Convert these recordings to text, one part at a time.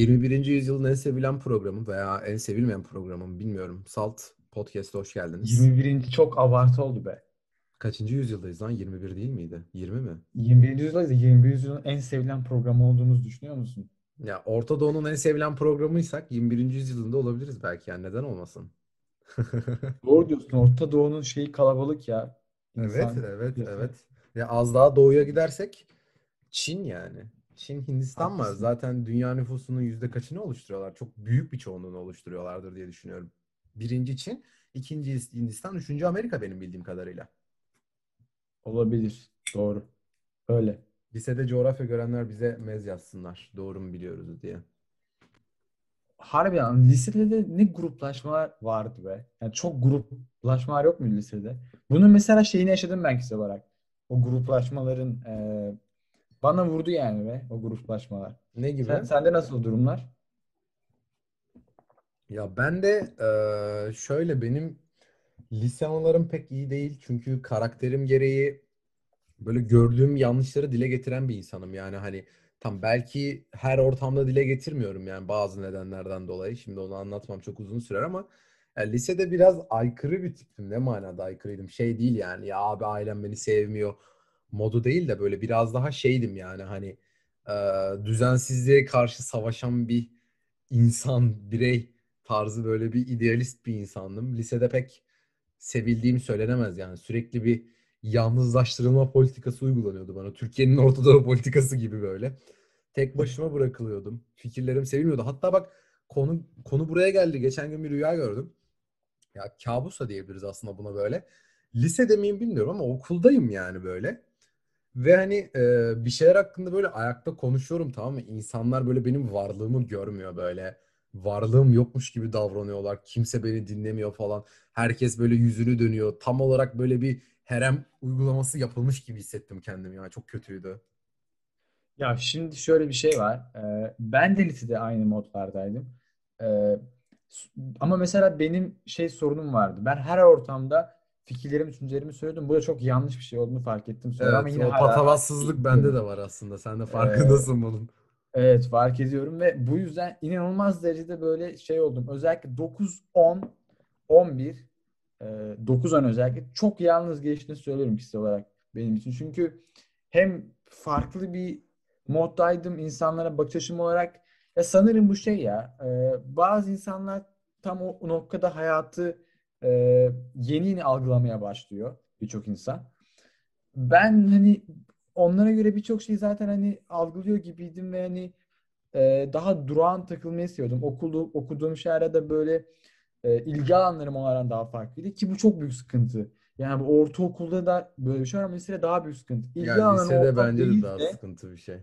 Evet. Ee, 21. yüzyılın en sevilen programı veya en sevilmeyen programı bilmiyorum. Salt Podcast'a hoş geldiniz. 21. çok abartı oldu be. Kaçıncı yüzyıldayız lan? 21 değil miydi? 20 mi? 21. yüzyıldayız. 21. yüzyılın en sevilen programı olduğumuzu düşünüyor musun? Ya Orta Doğu'nun en sevilen programıysak 21. yüzyılında olabiliriz belki yani neden olmasın? Doğru diyorsun. Orta Doğu'nun şeyi kalabalık ya. Evet, İnsan evet, yapısı. evet. Ya az daha doğuya gidersek Çin yani. Çin, Hindistan var. Haklısın. Zaten dünya nüfusunun yüzde kaçını oluşturuyorlar? Çok büyük bir çoğunluğunu oluşturuyorlardır diye düşünüyorum. Birinci Çin, ikinci Hindistan, üçüncü Amerika benim bildiğim kadarıyla. Olabilir. Doğru. Öyle. Lisede coğrafya görenler bize mez yazsınlar. Doğru mu biliyoruz diye. Harbiden lisede de ne gruplaşmalar vardı be. Yani çok gruplaşmalar yok mu lisede? Bunun mesela şeyini yaşadım ben kişisel olarak. O gruplaşmaların e, bana vurdu yani be o gruplaşmalar. Ne gibi? Sen, sende nasıl durumlar? Ya ben de eee, şöyle benim lise anılarım pek iyi değil. Çünkü karakterim gereği böyle gördüğüm yanlışları dile getiren bir insanım. Yani hani tam belki her ortamda dile getirmiyorum yani bazı nedenlerden dolayı. Şimdi onu anlatmam çok uzun sürer ama yani lisede biraz aykırı bir tiptim. Ne manada aykırıydım? Şey değil yani ya abi ailem beni sevmiyor modu değil de böyle biraz daha şeydim yani hani eee, düzensizliğe karşı savaşan bir insan, birey tarzı böyle bir idealist bir insandım. Lisede pek sevildiğim söylenemez yani. Sürekli bir yalnızlaştırılma politikası uygulanıyordu bana. Türkiye'nin Orta Doğu politikası gibi böyle. Tek başıma bırakılıyordum. Fikirlerim sevilmiyordu. Hatta bak konu konu buraya geldi. Geçen gün bir rüya gördüm. Ya kabus da diyebiliriz aslında buna böyle. Lisede miyim bilmiyorum ama okuldayım yani böyle. Ve hani e, bir şeyler hakkında böyle ayakta konuşuyorum tamam mı? İnsanlar böyle benim varlığımı görmüyor böyle. Varlığım yokmuş gibi davranıyorlar. Kimse beni dinlemiyor falan. Herkes böyle yüzünü dönüyor. Tam olarak böyle bir harem uygulaması yapılmış gibi hissettim kendimi ya. Çok kötüydü. Ya şimdi şöyle bir şey var. Ee, ben de lisede aynı modlardaydım. Ee, ama mesela benim şey sorunum vardı. Ben her ortamda fikirlerimi, düşüncelerimi söylüyordum. Bu da çok yanlış bir şey olduğunu fark ettim sonra ama Evet, yine o hala patavatsızlık bende de var aslında. Sen de Ee, farkındasın bunun. evet fark ediyorum ve bu yüzden inanılmaz derecede böyle şey oldum. Özellikle 9, 10, 11, e, 9-10 özellikle çok yalnız geçtiğini söylüyorum kişisel olarak benim için. Çünkü hem farklı bir moddaydım insanlara bakış açım olarak. Ya sanırım bu şey ya e, bazı insanlar tam o noktada hayatı e, yeni yeni algılamaya başlıyor birçok insan. Ben hani onlara göre birçok şeyi zaten hani algılıyor gibiydim ve hani e, daha durağan takılmayı seviyordum. Okulda, okuduğum şeylerde de böyle e, ilgi alanlarım onlardan daha farklıydı ki bu çok büyük sıkıntı. Yani bu ortaokulda da böyle bir şey var ama lisede daha büyük sıkıntı. İlgi Yani lisede bence de daha sıkıntı bir şey.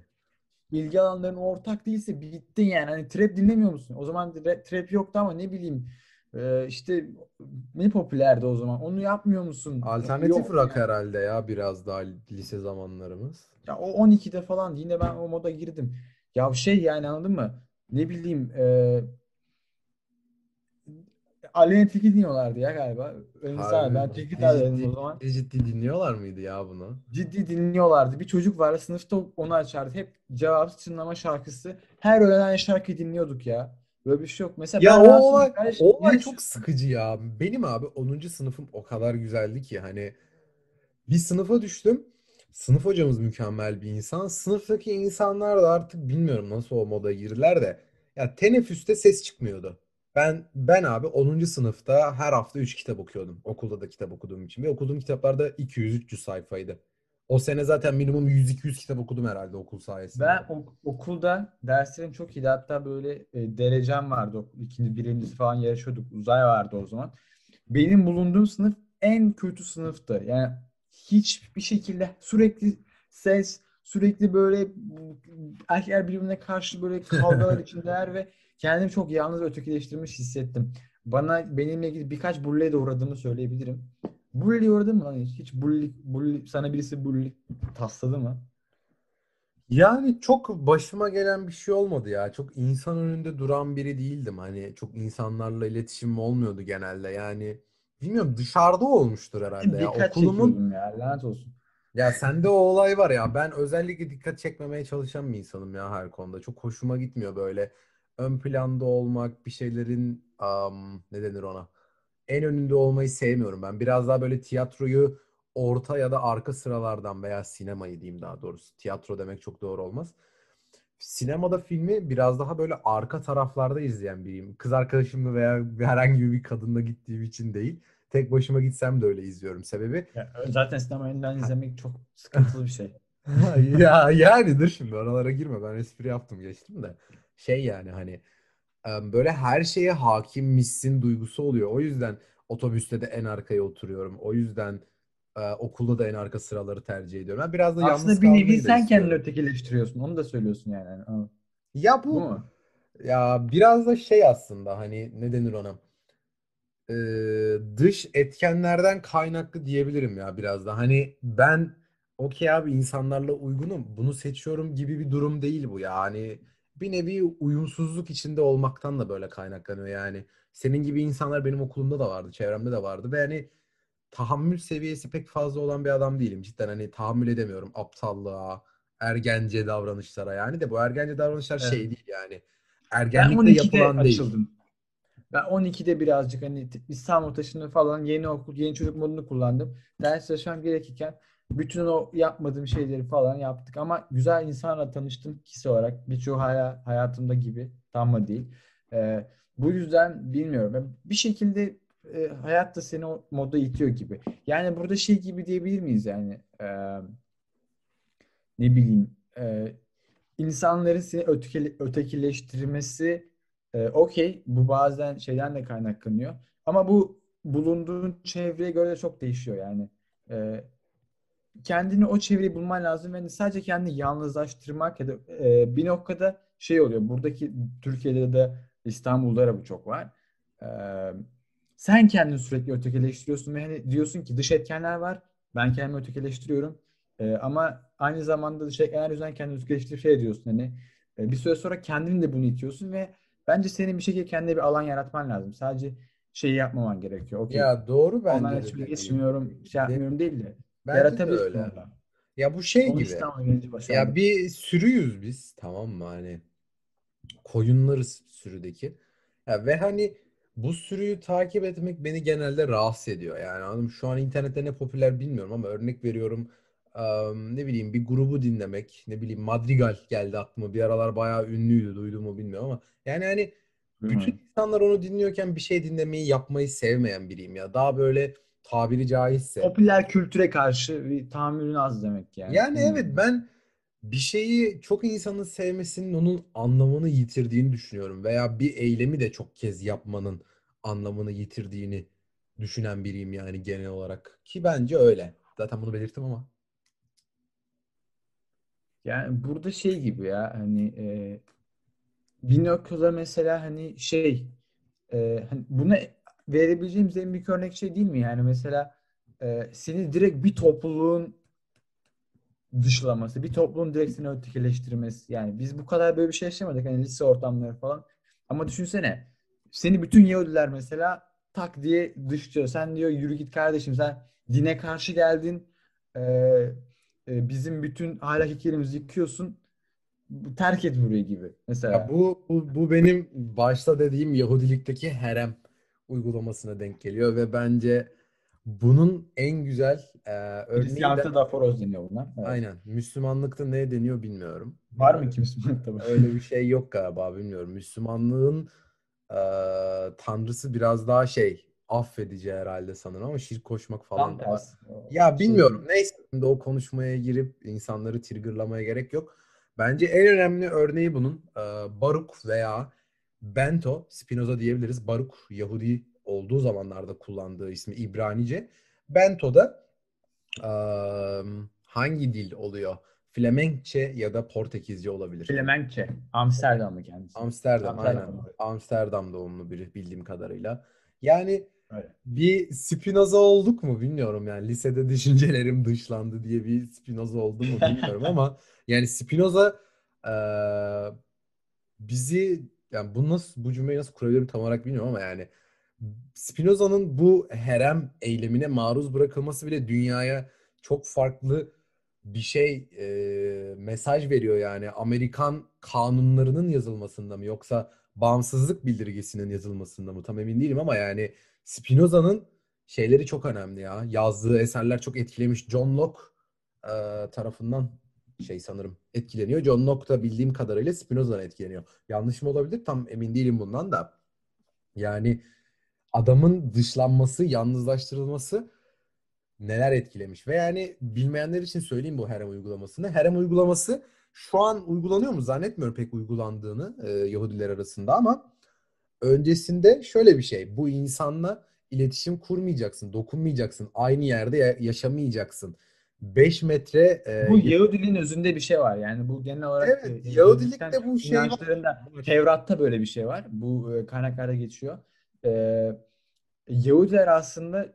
ilgi alanların ortak değilse bittin yani. Hani trap dinlemiyor musun? O zaman ra- trap yoktu ama ne bileyim e, işte ne popülerdi o zaman? Onu yapmıyor musun? Alternatif Yok rock yani. herhalde ya biraz daha lise zamanlarımız. Ya o 12'de falan yine ben o moda girdim. Ya şey yani anladın mı? Ne bileyim e, Aleyna Tilki dinliyorlardı ya galiba. Sana Harbi ben Tilki ciddi dedim o zaman. ciddi ciddi dinliyorlar mıydı ya bunu? Ciddi dinliyorlardı. Bir çocuk vardı sınıfta onu açardı. Hep cevapsız çınlama şarkısı. Her öğlen aynı şarkıyı dinliyorduk ya. Böyle bir şey yok. Mesela Ya ben o rahatsız olay, ben o olay çok sıkıcı ya. Benim abi onuncu sınıfım o kadar güzeldi ki hani bir sınıfa düştüm. Sınıf hocamız mükemmel bir insan. Sınıftaki insanlar da artık bilmiyorum nasıl o moda girdiler de ya teneffüste ses çıkmıyordu. Ben ben abi onuncu sınıfta her hafta 3 kitap okuyordum. Okulda da kitap okuduğum için ve okuduğum kitaplar da 200-300 sayfaydı. O sene zaten minimum 100-200 kitap okudum herhalde okul sayesinde. Ben ok- okulda derslerim çok iyiydi. Hatta böyle e, derecem vardı. İkinci, birincisi falan yarışıyorduk. Uzay vardı o zaman. Benim bulunduğum sınıf en kötü sınıftı. Yani hiçbir şekilde sürekli ses, sürekli böyle erkekler birbirine karşı böyle kavgalar içindeler ve kendimi çok yalnız ve ötekileştirilmiş hissettim. Bana benimle ilgili birkaç bully'e de uğradığımı söyleyebilirim. Bully'e uğradın mı lan hiç? Hiç bully, bully, sana birisi bully tasladı mı? Yani çok başıma gelen bir şey olmadı ya. Çok insan önünde duran biri değildim. Hani çok insanlarla iletişimim olmuyordu genelde. Yani bilmiyorum dışarıda olmuştur herhalde ya. Dikkat Okulumun ya. Lanet olsun. Ya sende o olay var ya. Ben özellikle dikkat çekmemeye çalışan bir insanım ya her konuda. Çok hoşuma gitmiyor böyle ön planda olmak, bir şeylerin am, ne denir ona? En önünde olmayı sevmiyorum ben. Biraz daha böyle tiyatroyu orta ya da arka sıralardan veya sinemayı diyeyim daha doğrusu. Tiyatro demek çok doğru olmaz. Sinemada filmi biraz daha böyle arka taraflarda izleyen biriyim. Kız arkadaşımla veya herhangi bir kadınla gittiğim için değil. Tek başıma gitsem de öyle izliyorum. Sebebi Ya, zaten sinema önden izlemek çok sıkıntılı bir şey. ya yani dur şimdi oralara girme. Ben espri yaptım geçtim de. Şey yani hani böyle her şeye hakimmişsin duygusu oluyor. O yüzden otobüste de en arkaya oturuyorum. O yüzden e, okulda da en arka sıraları tercih ediyorum. Ben biraz da yalnız Aslında bir nevi sen kendini ötekileştiriyorsun. Onu da söylüyorsun yani. Hani, anladın Ya Bu bu ya biraz da şey aslında hani ne denir ona? e, dış etkenlerden kaynaklı diyebilirim ya biraz da. Hani ben okey abi insanlarla uygunum. Bunu seçiyorum gibi bir durum değil bu yani. Bir nevi uyumsuzluk içinde olmaktan da böyle kaynaklanıyor yani. Senin gibi insanlar benim okulumda da vardı, çevremde de vardı ve hani tahammül seviyesi pek fazla olan bir adam değilim. Cidden hani tahammül edemiyorum aptallığa, ergence davranışlara yani de bu ergence davranışlar Evet. şey değil yani. Ergenlikte 12'de yapılan değil. açıldım. Ben 12'de birazcık hani İstanbul taşındı falan yeni okul, yeni çocuk modunu kullandım. Ders çalışmam gerekirken bütün o yapmadığım şeyleri falan yaptık. Ama güzel insanlarla tanıştım kişi olarak. Birçoğu hala hayatımda gibi. Tam mı değil. Ee, bu yüzden bilmiyorum. Bir şekilde e, hayat da seni o moda itiyor gibi. Yani burada şey gibi diyebilir miyiz yani? Ee, ne bileyim e, insanların seni ötekile, ötekileştirmesi e, okey bu bazen şeyden de kaynaklanıyor ama bu bulunduğun çevreye göre de çok değişiyor yani E, kendini o çevreyi bulman lazım ve sadece kendini yalnızlaştırmak ya da e, bir noktada şey oluyor buradaki Türkiye'de de İstanbul'da da bu çok var E, sen kendini sürekli ötekileştiriyorsun ve hani diyorsun ki dış etkenler var ben kendimi ötekileştiriyorum ee, ama aynı zamanda dış etkenler yüzünden kendini ötekileştirip şey diyorsun hani e, bir süre sonra kendini de bunu itiyorsun ve bence senin bir şekilde kendine bir alan yaratman lazım. Sadece şeyi yapmaman gerekiyor. Okey. Ya doğru Onlarla bence de hiçbir dediğin. geçmiyorum, şey yapmıyorum değil de bence de yaratabilirsin öyle. Ya bu şey Onu gibi. Ya bir sürüyüz biz tamam mı hani koyunlarız sürüdeki. Ya ve hani bu sürüyü takip etmek beni genelde rahatsız ediyor. Yani anladın mı? Şu an internette ne popüler bilmiyorum ama örnek veriyorum Am, ne bileyim bir grubu dinlemek ne bileyim Madrigal geldi aklıma bir aralar bayağı ünlüydü duydun mu bilmiyorum ama yani hani bütün insanlar onu dinliyorken bir şey dinlemeyi yapmayı sevmeyen biriyim ya daha böyle tabiri caizse Popüler kültüre karşı bir tahammülün az demek yani. yani evet Bilmiyorum. ben bir şeyi çok insanın sevmesinin onun anlamını yitirdiğini düşünüyorum veya bir eylemi de çok kez yapmanın anlamını yitirdiğini düşünen biriyim yani genel olarak ki bence öyle. Zaten bunu belirttim ama. Yani burada şey gibi ya hani e, bir noktada mesela hani şey e, hani buna verebileceğimiz en büyük örnek şey değil mi? Yani mesela e, seni direkt bir topluluğun dışlaması, bir topluluğun direkt seni ötekileştirmesi. Yani biz bu kadar böyle bir şey yaşamadık. Hani lise ortamları falan. Ama düşünsene. Seni bütün Yahudiler mesela tak diye dışlıyor. Sen diyor yürü git kardeşim sen dine karşı geldin. Ee, e, bizim bütün ahlak ilkelerimizi yıkıyorsun. Terk et burayı gibi Ya mesela. bu, bu, bu benim başta dediğim Yahudilikteki herem uygulamasına denk geliyor ve bence bunun en güzel e, örneği de Hristiyanlıkta da aforoz deniyor buna. Evet. aynen Müslümanlıkta ne deniyor bilmiyorum. Var mı ki Müslümanlıkta? Öyle bir şey yok galiba bilmiyorum. Müslümanlığın e, tanrısı biraz daha şey affedici herhalde sanırım ama şirk koşmak falan Tam var. Ya şey bilmiyorum. Neyse şimdi o konuşmaya girip insanları triggerlamaya gerek yok. Bence en önemli örneği bunun e, Baruk veya Bento, Spinoza diyebiliriz. Baruk Yahudi olduğu zamanlarda kullandığı ismi İbranice. Bento da e, hangi dil oluyor? Flemenkçe ya da Portekizce olabilir. Flemenkçe. Amsterdamlı kendisi. Amsterdam aynen. Amsterdamlı. Amsterdam doğumlu biri bildiğim kadarıyla. Yani Öyle. bir Spinoza olduk mu bilmiyorum yani lisede düşüncelerim dışlandı diye bir Spinoza oldu mu bilmiyorum ama yani Spinoza eee, bizi yani bu nasıl bu cümleyi nasıl kurabilirim tam olarak bilmiyorum ama yani Spinoza'nın bu herem eylemine maruz bırakılması bile dünyaya çok farklı bir şey e, mesaj veriyor yani Amerikan kanunlarının yazılmasında mı yoksa bağımsızlık bildirgesinin yazılmasında mı tam emin değilim ama yani Spinoza'nın şeyleri çok önemli ya. Yazdığı eserler çok etkilemiş. John Locke e, tarafından şey sanırım etkileniyor. John Locke da bildiğim kadarıyla Spinoza'dan etkileniyor. Yanlış mı olabilir? Tam emin değilim bundan da. Yani adamın dışlanması, yalnızlaştırılması neler etkilemiş. Ve yani bilmeyenler için söyleyeyim bu Herem uygulamasını. Herem uygulaması şu an uygulanıyor mu? Zannetmiyorum pek uygulandığını e, Yahudiler arasında ama öncesinde şöyle bir şey. Bu insanla iletişim kurmayacaksın, dokunmayacaksın, aynı yerde yaşamayacaksın. 5 metre e, bu Yahudiliğin özünde bir şey var. Yani bu genel olarak evet, e, Yahudilikte bu şey inançlarında var. Tevrat'ta böyle bir şey var. Bu e, kaynaklarda geçiyor. E, Yahudiler aslında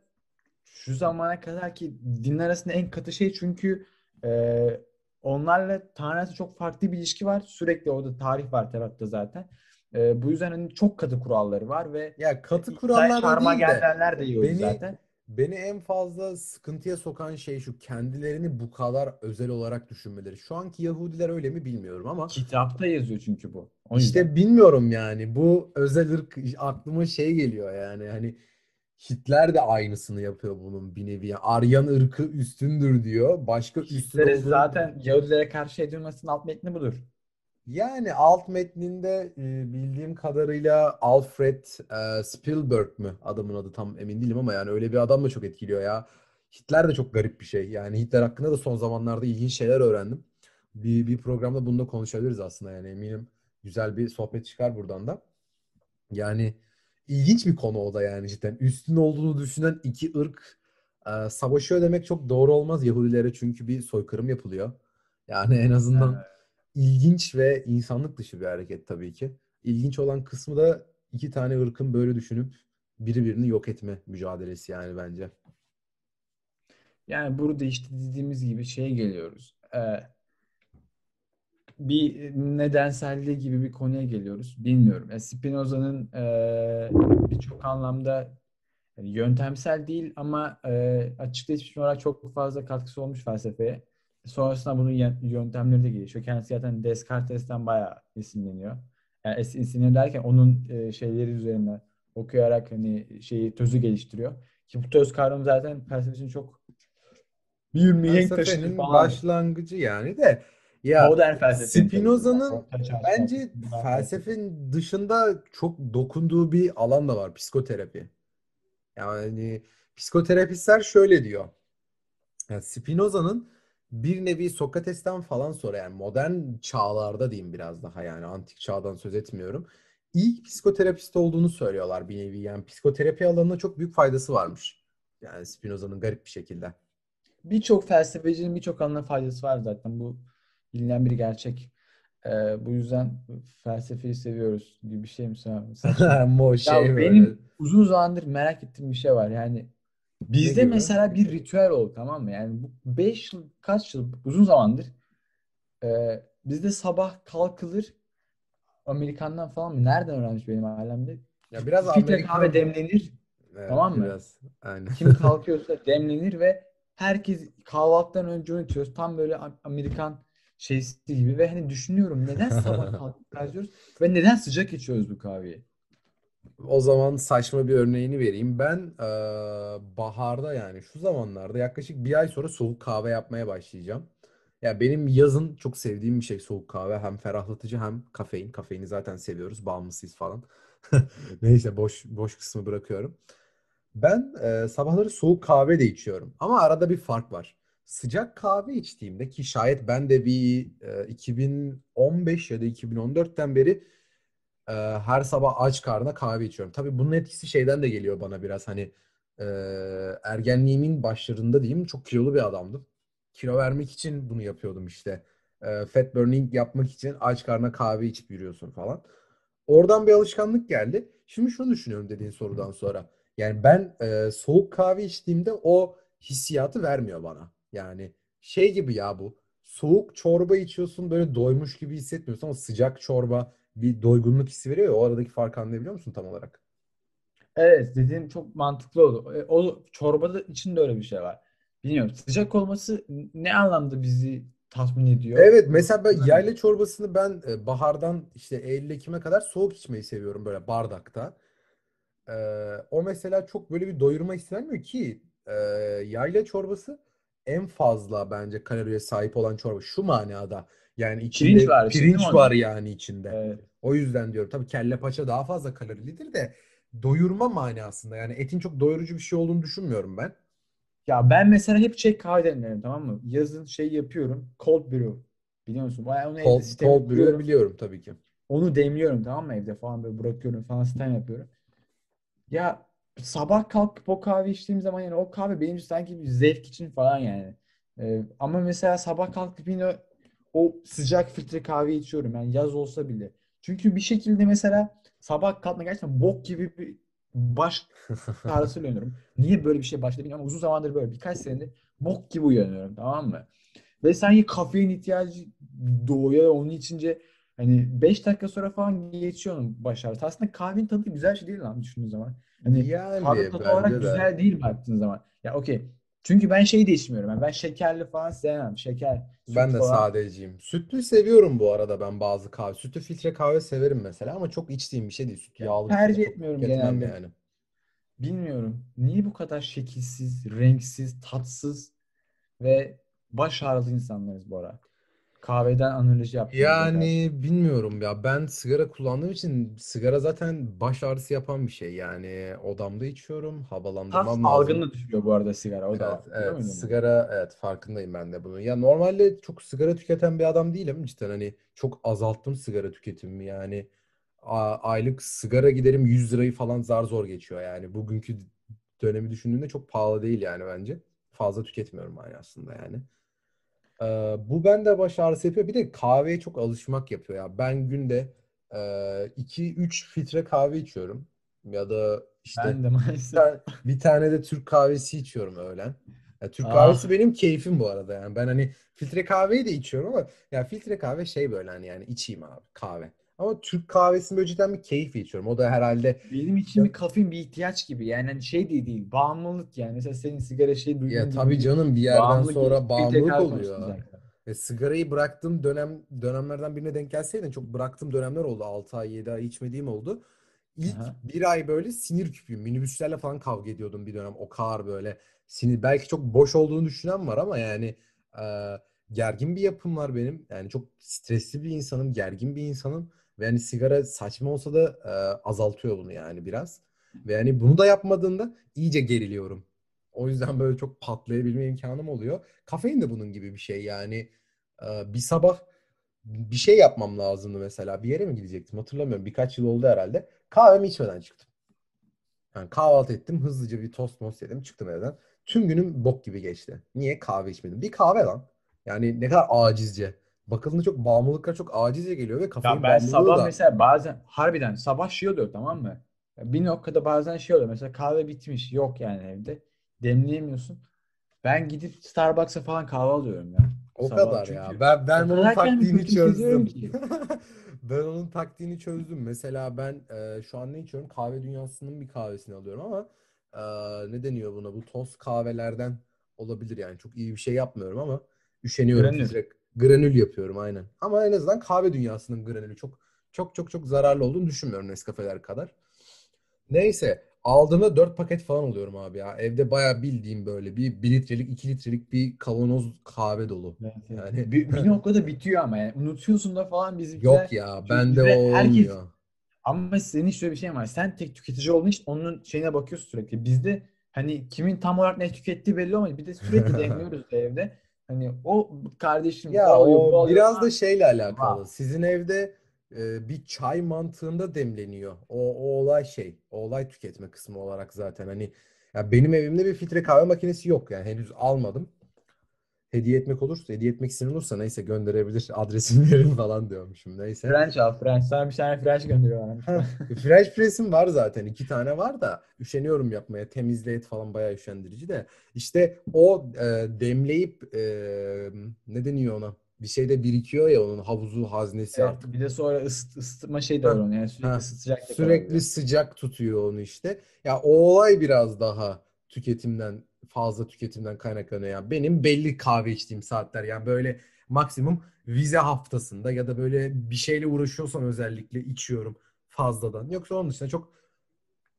şu zamana kadar ki dinler arasında en katı şey çünkü e, onlarla Tanrı çok farklı bir ilişki var. Sürekli orada tarih var Tevrat'ta zaten. E, bu yüzden hani çok katı kuralları var ve ya katı kurallar değil de, de yiyoruz beni, zaten. Beni en fazla sıkıntıya sokan şey şu kendilerini bu kadar özel olarak düşünmeleri. Şu anki Yahudiler öyle mi bilmiyorum ama kitapta yazıyor çünkü bu. O işte yüzden. bilmiyorum yani bu özel ırk aklıma şey geliyor yani hani Hitler de aynısını yapıyor bunun bir nevi. Yani Aryan ırkı üstündür diyor. Başka üstün Hitler'e zaten Yahudilere karşı edilmesinin alt metni budur. Yani alt metninde e, bildiğim kadarıyla Alfred e, Spielberg mü adamın adı tam emin değilim ama yani öyle bir adam da çok etkiliyor ya. Hitler de çok garip bir şey. Yani Hitler hakkında da son zamanlarda ilginç şeyler öğrendim. Bir, bir programda bunu da konuşabiliriz aslında yani eminim güzel bir sohbet çıkar buradan da. Yani ilginç bir konu o da yani cidden. Üstün olduğunu düşünen iki ırk e, savaşıyor demek çok doğru olmaz Yahudilere çünkü bir soykırım yapılıyor. Yani en azından evet ilginç ve insanlık dışı bir hareket tabii ki. İlginç olan kısmı da iki tane ırkın böyle düşünüp biri birini yok etme mücadelesi yani bence. Yani burada işte dediğimiz gibi şeye geliyoruz. Ee, bir nedenselliği gibi bir konuya geliyoruz. Bilmiyorum. Yani Spinoza'nın e, birçok anlamda yöntemsel değil ama e, açıklayıcı olarak çok fazla katkısı olmuş felsefeye. Sonrasında bunun yöntemleri de gelişiyor. Kendisi zaten Descartes'ten bayağı esinleniyor. Yani esinleniyor derken onun e, şeyleri üzerinden okuyarak hani şeyi tözü geliştiriyor. Ki bu töz kavramı zaten felsefesinin çok bir mihenk taşı falan. başlangıcı yani de ya Modern felsefenin Spinoza'nın bence felsefenin dışında çok dokunduğu bir alan da var psikoterapi. Yani psikoterapistler şöyle diyor. Yani Spinoza'nın bir nevi Sokrates'ten falan sonra yani modern çağlarda diyeyim biraz daha yani antik çağdan söz etmiyorum. İlk psikoterapist olduğunu söylüyorlar bir nevi. Yani psikoterapi alanına çok büyük faydası varmış. Yani Spinoza'nın garip bir şekilde. Birçok felsefecinin birçok alana faydası var zaten. Bu bilinen bir gerçek. Ee, bu yüzden felsefeyi seviyoruz gibi bir şey mi Mo şey ya böyle. benim uzun zamandır merak ettiğim bir şey var. Yani Bizde mesela bir ritüel oldu tamam mı? Yani bu 5 yıl kaç yıl uzun zamandır e, bizde sabah kalkılır Amerikan'dan falan mı? Nereden öğrenmiş benim alemde? Ya biraz Filtre Amerikan... kahve demlenir. Evet, tamam mı? Biraz. Aynen. Kim kalkıyorsa demlenir ve herkes kahvaltıdan önce onu içiyoruz. Tam böyle Amerikan şeysi gibi ve hani düşünüyorum neden sabah kalkıyoruz ve neden sıcak içiyoruz bu kahveyi? O zaman saçma bir örneğini vereyim. Ben e, baharda yani şu zamanlarda yaklaşık bir ay sonra soğuk kahve yapmaya başlayacağım. Ya benim yazın çok sevdiğim bir şey soğuk kahve. Hem ferahlatıcı hem kafein. Kafeini zaten seviyoruz. Bağımlısıyız falan. Neyse boş boş kısmı bırakıyorum. Ben e, sabahları soğuk kahve de içiyorum. Ama arada bir fark var. Sıcak kahve içtiğimde ki şayet ben de bir e, 2015 ya da 2014'ten beri e, her sabah aç karnına kahve içiyorum. Tabii bunun etkisi şeyden de geliyor bana biraz hani e, ergenliğimin başlarında diyeyim çok kilolu bir adamdım. Kilo vermek için bunu yapıyordum işte. E, fat burning yapmak için aç karnına kahve içip yürüyorsun falan. Oradan bir alışkanlık geldi. Şimdi şunu düşünüyorum dediğin sorudan sonra. Yani ben e, soğuk kahve içtiğimde o hissiyatı vermiyor bana. Yani şey gibi ya bu. Soğuk çorba içiyorsun böyle doymuş gibi hissetmiyorsun ama sıcak çorba bir doygunluk hissi veriyor ya o aradaki farkı anlayabiliyor musun tam olarak? Evet dediğin çok mantıklı oldu. E, o çorbada için de öyle bir şey var. Bilmiyorum. Sıcak olması ne anlamda bizi tatmin ediyor? Evet mesela ben yayla çorbasını ben e, bahardan işte Eylül Ekim'e kadar soğuk içmeyi seviyorum böyle bardakta. Ee, o mesela çok böyle bir doyurma hissi vermiyor ki e, yayla çorbası en fazla bence kaloriye sahip olan çorba şu manada. Yani Pirinç içinde var işte değil mi pirinç var yani içinde. Evet. O yüzden diyorum. Tabii kelle paça daha fazla kalorilidir de doyurma manasında. Yani etin çok doyurucu bir şey olduğunu düşünmüyorum ben. Ya ben mesela hep şey kahve demlerim tamam mı? Yazın şey yapıyorum. Cold brew. Biliyor musun? Bayağı onu evde Cold, sistemi cold brew kuruyorum. biliyorum tabii ki. Onu demliyorum tamam mı evde falan böyle bırakıyorum falan sistem yapıyorum. Ya sabah kalkıp o kahve içtiğim zaman yani o kahve benim için sanki bir zevk için falan yani. Ee, ama mesela sabah kalkıp yine o sıcak filtre kahve içiyorum yani yaz olsa bile. Çünkü bir şekilde mesela sabah kalkma gerçekten bok gibi bir baş ağrısıyla uyanıyorum. Niye böyle bir şey başladı bilmiyorum ama uzun zamandır böyle birkaç senedir bok gibi uyanıyorum tamam mı? Ve sanki kafein ihtiyacı doğuyor onun içince hani 5 dakika sonra falan geçiyor onun baş ağrısı. Aslında kahvenin tadı güzel şey değil lan düşündüğün zaman. Hani kahve Yani tadı olarak de. güzel değil baktığın zaman. Ya okey. Çünkü ben şeyi de içmiyorum. Yani ben şekerli falan sevmem. Şeker, süt Ben de falan. sadeciyim. Sütlü seviyorum bu arada ben bazı kahve. Sütlü filtre kahve severim mesela ama çok içtiğim bir şey değil. Süt Ya yağlı şey tercih çok etmiyorum genelde. yani. Bilmiyorum. Niye bu kadar şekilsiz, renksiz, tatsız ve baş ağrılı insanlarız bu ara? Kahveden analoji yaptım. Yani bilmiyorum ya ben sigara kullandığım için sigara zaten baş ağrısı yapan bir şey. Yani odamda içiyorum, havalandırmam lazım. algını da düşürüyor bu arada sigara. O da Evet, var. Evet. Sigara, evet farkındayım ben de bunun. Ya normalde çok sigara tüketen bir adam değilim. Cidden hani çok azalttım sigara tüketimimi. Yani a- aylık sigara giderim 100 lirayı falan zar zor geçiyor. Yani bugünkü dönemi düşündüğünde çok pahalı değil yani bence. Fazla tüketmiyorum aslında yani. Ee, bu bende baş ağrısı yapıyor. Bir de kahveye çok alışmak yapıyor ya. Ben günde e, 2-3 filtre kahve içiyorum. Ya da işte Ben de bir maalesef. tane, bir tane de Türk kahvesi içiyorum öğlen. Ya Türk kahvesi Ah, benim keyfim bu arada yani. Ben hani filtre kahveyi de içiyorum ama ya filtre kahve şey böyle hani yani içeyim abi kahve. Ama Türk kahvesini böyle cidden bir keyif içiyorum. O da herhalde benim için bir kafein bir ihtiyaç gibi. Yani hani şey değil değil. Bağımlılık yani. Mesela senin sigara şey ya duyduğun gibi tabii canım bir yerden bağımlılık sonra bağımlılık oluyor. E, sigarayı bıraktığım dönem dönemlerden birine denk gelseydin çok bıraktığım dönemler oldu. 6 ay 7 ay içmediğim oldu. İlk Aha. bir ay böyle sinir küpüyüm. Minibüslerle falan kavga ediyordum bir dönem. O kadar böyle sinir. Belki çok boş olduğunu düşünen var ama yani e, gergin bir yapım var benim. Yani çok stresli bir insanım, gergin bir insanım. Ve yani sigara saçma olsa da e, azaltıyor bunu yani biraz. Ve yani bunu da yapmadığında iyice geriliyorum. O yüzden böyle çok patlayabilme imkanım oluyor. Kafein de bunun gibi bir şey yani. Ee, bir sabah bir şey yapmam lazımdı mesela. Bir yere mi gidecektim hatırlamıyorum. Birkaç yıl oldu herhalde. Kahvemi içmeden çıktım. Yani kahvaltı ettim. Hızlıca bir tost most yedim. Çıktım evden. Tüm günüm bok gibi geçti. Niye? Kahve içmedim. Bir kahve lan. Yani ne kadar acizce. Bakıldığında çok bağımlılıklar çok acizce geliyor ve Ya kafein ben sabah da mesela bazen harbiden sabah şey oluyor tamam mı? Ya Bir noktada bazen şey oluyor. Mesela kahve bitmiş. Yok yani evde. Demleyemiyorsun. Ben gidip Starbucks'a falan kahve alıyorum ya. O Sabah. kadar ya. Çünkü Ben o ben onun taktiğini çözdüm. Ben onun taktiğini çözdüm. Mesela ben e, şu an ne içiyorum? Kahve dünyasının bir kahvesini alıyorum ama e, ne deniyor buna? Bu toz kahvelerden olabilir yani. Çok iyi bir şey yapmıyorum ama üşeniyorum Granül. Granül yapıyorum aynen. Ama en azından kahve dünyasının granülü çok çok çok çok zararlı olduğunu düşünmüyorum Nescafe'ler kadar. Neyse aldığımda 4 paket falan alıyorum abi ya. Evde bayağı bildiğim böyle bir 1 litrelik 2 litrelik bir kavanoz kahve dolu. Evet, evet. Yani Bir, bir noktada bitiyor ama yani unutuyorsun da falan yok bizimkiler ya çünkü bende o bizde herkes olmuyor. ama senin şöyle bir şey var. Sen tek tüketici olduğun için onun şeyine bakıyorsun sürekli. Bizde hani kimin tam olarak ne tükettiği belli olmuyor. Bir de sürekli demliyoruz da evde. Hani o kardeşim o Ya alıyor bu o alıyor biraz da şeyle alakalı. Vah. Sizin evde e, bir çay mantığında demleniyor. O, o olay şey. O olay tüketme kısmı olarak zaten. Hani ya benim evimde bir filtre kahve makinesi yok yani henüz almadım. Hediye etmek olursa, hediye etmek isteyen olursa neyse gönderebilir. Adresini verin falan diyormuşum. Neyse. French al French. Sana bir tane French falan. French press'im var zaten. iki tane var da üşeniyorum yapmaya. Temizle et falan bayağı üşendirici de. İşte o e, demleyip e, ne deniyor ona? Bir şeyde birikiyor ya onun havuzu, haznesi Evet, artık. bir de sonra ısıt, ısıtma şey de var onun. Yani sürekli heh. ısıtacak Sürekli sıcak tutuyor onu işte. Ya o olay biraz daha tüketimden fazla tüketimden kaynaklanıyor ya. Benim belli kahve içtiğim saatler yani böyle maksimum vize haftasında ya da böyle bir şeyle uğraşıyorsam özellikle içiyorum fazladan. Yoksa onun dışında çok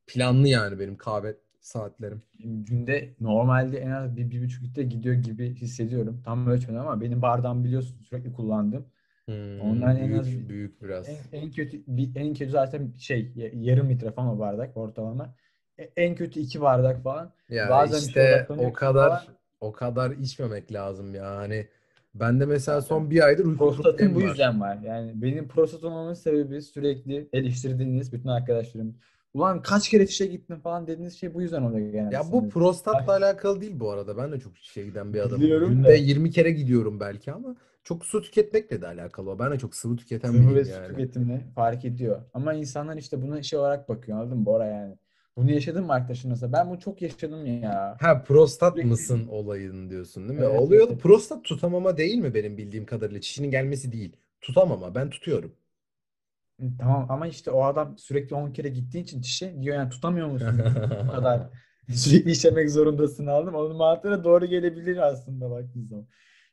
planlı yani benim kahve saatlerim. Günde normalde en az bir, bir buçuk litre gidiyor gibi hissediyorum. Tam ölçmedim ama benim bardağım biliyorsun sürekli kullandım. Hmm, Ondan en büyük, az büyük biraz. en, en kötü bir, en kötü zaten şey ya- yarım litre falan o bardak ortalama. E- En kötü iki bardak falan. Ya Bazen işte o kadar falan. o kadar içmemek lazım ya. Hani ben de mesela son bir aydır uyku prostatım bu yüzden var. Yani benim prostat olmamın sebebi sürekli eleştirdiğiniz bütün arkadaşlarım. Ulan kaç kere fişe gittin falan dediğiniz şey bu yüzden oluyor genelde Ya bu prostatla Ay, alakalı değil bu arada. Ben de çok şişe giden bir adamım. Biliyorum Günde da 20 kere gidiyorum belki ama çok su tüketmekle de alakalı o. Ben de çok sıvı tüketen sıvı ve biriyim su yani. tüketimi fark ediyor. Ama insanlar işte buna şey olarak bakıyor anladın mı Bora yani. Bunu yaşadın mı arkadaşınızla? Ben bunu çok yaşadım ya. Ha prostat Sürekli mısın olayını diyorsun değil mi? evet Oluyor da evet. prostat tutamama değil mi benim bildiğim kadarıyla? Çişinin gelmesi değil. Tutamama. Ben tutuyorum. Tamam ama işte o adam sürekli 10 kere gittiği için çişe diyor yani tutamıyor musun bu kadar sürekli işemek zorundasın aldım. Onun mantığına doğru gelebilir aslında baktığın zaman.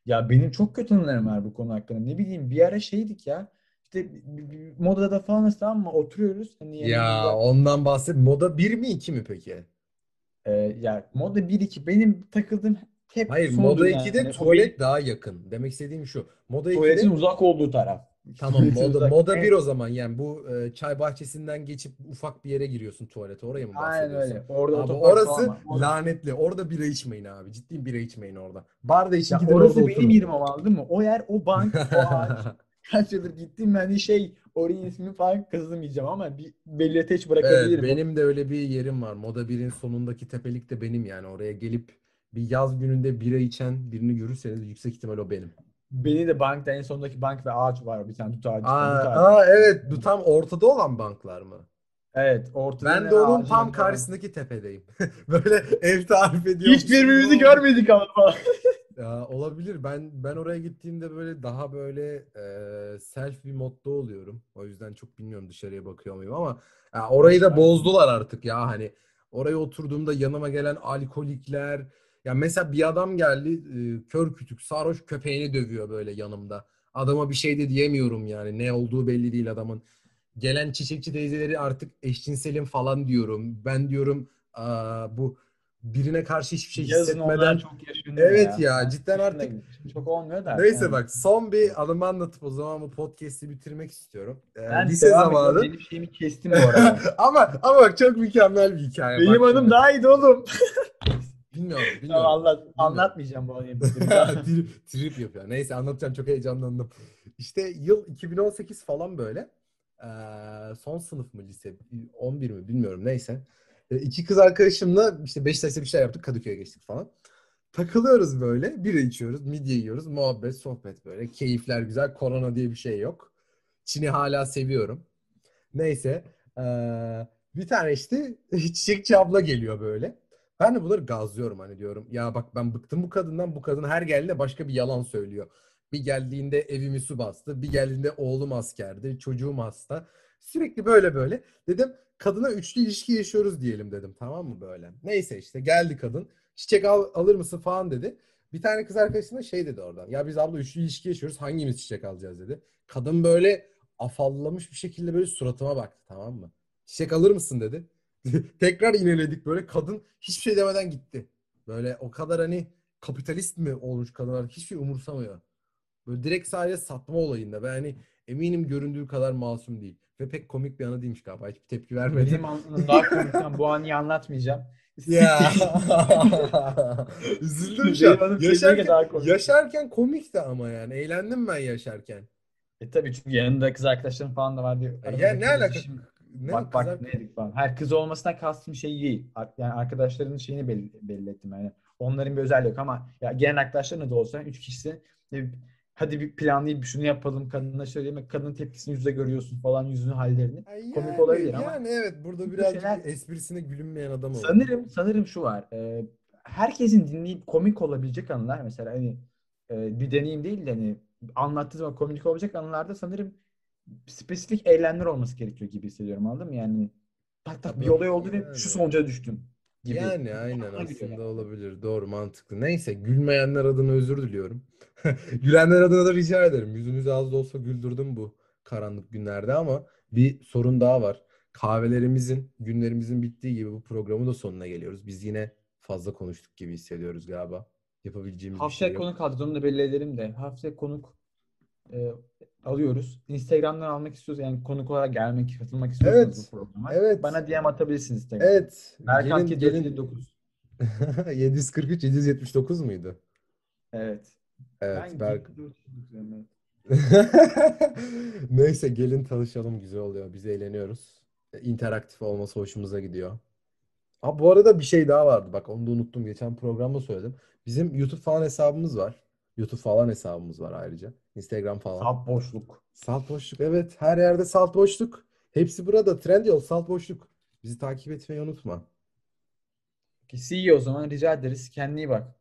Ya benim çok kötü anılarım var bu konu hakkında. Ne bileyim bir ara şeydik ya işte bir- bir modada falan tamam mı oturuyoruz hani Ya ondan bahset. Moda 1 mi 2 mi peki? e, ya moda 1-2 benim takıldığım hep Hayır, Moda yani. 2'de Hani o benim tuvalet daha yakın. Demek istediğim şu. Moda tuvaletin 2'de uzak olduğu taraf. tamam moda uzak. moda 1 En, o zaman yani bu e, çay bahçesinden geçip ufak bir yere giriyorsun tuvalete. Oraya mı aynen bahsediyorsun? öyle. Orada Abi falan orası. Orası lanetli. Orada bira içmeyin abi. Ciddi bira içmeyin orada. Barda için Ya gidin orada orası benim oturun. yerim ama anladın mı? O yer, o bank, o ağaç. Kaç yıldır gittim hani şey oraya ismini falan kazımayacağım ama bir belirteç Evet, bırakabilirim. O- benim de öyle bir yerim var. Moda 1'in sonundaki tepelik de benim yani. Oraya gelip bir yaz gününde bira içen birini görürseniz yüksek ihtimal o benim. Beni de bankta en sondaki bank ve ağaç var. Bir tane dut ağacı. Aa, Dut ağacı. aa evet, bu tam ortada olan banklar mı? Evet, ortada Ben de onun tam karşısındaki tepedeyim. Böyle ev tarif ediyormuşum Hiç gibi birbirimizi oldu. görmedik ama falan. Ya, olabilir. Ben ben oraya gittiğimde böyle daha böyle e, self bir modda oluyorum. O yüzden çok bilmiyorum dışarıya bakıyor muyum ama ya, orayı da bozdular artık ya hani. Oraya oturduğumda yanıma gelen alkolikler ya mesela bir adam geldi e, kör kütük sarhoş köpeğini dövüyor böyle yanımda. Adama bir şey de diyemiyorum yani. Ne olduğu belli değil adamın. Gelen çiçekçi teyzeleri artık eşcinselim falan diyorum. Ben diyorum aa, bu birine karşı hiçbir şey Yazın hissetmeden çok yaşanıyor Evet ya. ya cidden artık. Çok olmuyor da neyse yani. bak son bir anımı anlatıp o zaman bu podcast'i bitirmek istiyorum. Ee, Ben lise zamanı Benim şeyimi kestim bu arada. ama ama bak çok mükemmel bir hikaye bak Benim anım şimdi. daha iyiydi oğlum. Bilmiyorum Tamam bilmiyorum anlat. bilmiyorum. Anlatmayacağım bu anıyı. Trip, trip yapıyor. Neyse anlatacağım çok heyecanlandım. İşte yıl 2018 falan böyle. Ee, son sınıf mı lise? 11 mi bilmiyorum neyse. Ee, iki kız arkadaşımla işte Beşiktaş'ta bir şey yaptık. Kadıköy'e geçtik falan. Takılıyoruz böyle. Bira içiyoruz, midye yiyoruz. Muhabbet, sohbet böyle. Keyifler güzel. Korona diye bir şey yok. Çin'i hala seviyorum. Neyse. eee, bir tane işte çiçekçi abla geliyor böyle. Ben de bunları gazlıyorum hani diyorum. Ya bak ben bıktım bu kadından. Bu kadın her geldiğinde başka bir yalan söylüyor. Bir geldiğinde evimi su bastı. Bir geldiğinde oğlum askerdi. Çocuğum hasta. Sürekli böyle böyle. Dedim kadına üçlü ilişki yaşıyoruz diyelim dedim. Tamam mı böyle? Neyse işte geldi kadın. Çiçek al, alır mısın falan dedi. Bir tane kız arkadaşım da şey dedi oradan. Ya biz abla üçlü ilişki yaşıyoruz. Hangimiz çiçek alacağız dedi. Kadın böyle afallamış bir şekilde böyle suratıma baktı tamam mı? Çiçek alır mısın dedi. Tekrar ineledik böyle. Kadın hiçbir şey demeden gitti. Böyle o kadar hani kapitalist mi olmuş kadınlar hiçbir şey umursamıyor. Böyle direkt sadece satma olayında. Ben hani eminim göründüğü kadar masum değil. Ve pek komik bir anı değilmiş galiba. Hiçbir tepki vermedi. Benim anım daha komikten bu anıyı anlatmayacağım. Ya. Üzüldüm şu an. Yaşarken, yaşarken komikti ama yani. Eğlendim ben yaşarken. E tabii çünkü yanında kız arkadaşlarım falan da vardı. Ya Aramızdaki ne alaka? iletişim- Ne Bak bak ne dedik falan. Her kız olmasından kastım şey değil. Yani arkadaşlarının şeyini belli, belli ettim. Yani onların bir özelliği yok ama ya gelen arkadaşlarına da olsa üç kişisi e, hadi bir planlayıp şunu yapalım kadına söyleyeyim. Kadının tepkisini yüzde görüyorsun falan yüzünün hallerini. Ay Komik yani, olabilir ama yani evet burada bu birazcık şeyler esprisine gülünmeyen adam oldu. sanırım sanırım şu var. e, herkesin dinleyip komik olabilecek anılar mesela hani e, bir deneyim değil de hani anlattığı zaman komik olabilecek anılarda sanırım spesifik eylemler olması gerekiyor gibi hissediyorum anladın mı? Yani tak tak bir olay oldu ve şu Yani. sonuca düştüm. Gibi. Yani aynen aslında olabilir. Doğru mantıklı. Neyse gülmeyenler adına özür diliyorum. Gülenler adına da rica ederim. Yüzünüzü az da olsa güldürdüm bu karanlık günlerde ama bir sorun daha var. Kahvelerimizin, günlerimizin bittiği gibi bu programın da sonuna geliyoruz. Biz yine fazla konuştuk gibi hissediyoruz galiba. Yapabileceğimiz bir şey yok. konuk alacağız. Onu da belli edelim de. Haftaya konuk e, alıyoruz. Instagram'dan almak istiyorsanız yani konuk olarak gelmek, katılmak istiyorsanız Evet, bu programa. evet. Bana DM atabilirsiniz Instagram'dan. Evet. Berkan Gelin gelin. 459. 743 779 muydu? Evet. Evet. Ben Berk. Geek'i 459 diyorum, evet. Neyse gelin tanışalım güzel oluyor. Biz eğleniyoruz. İnteraktif olması hoşumuza gidiyor. Ha bu arada bir şey daha vardı. Bak onu da unuttum. Geçen programda söyledim. Bizim YouTube falan hesabımız var. YouTube falan hesabımız var ayrıca. Instagram falan. Salt boşluk. Salt Boşluk. Evet. Her yerde Salt Boşluk. Hepsi burada. Trendyol, Salt Boşluk. Bizi takip etmeyi unutma. Ki iyi o zaman rica ederiz. Kendine iyi bak.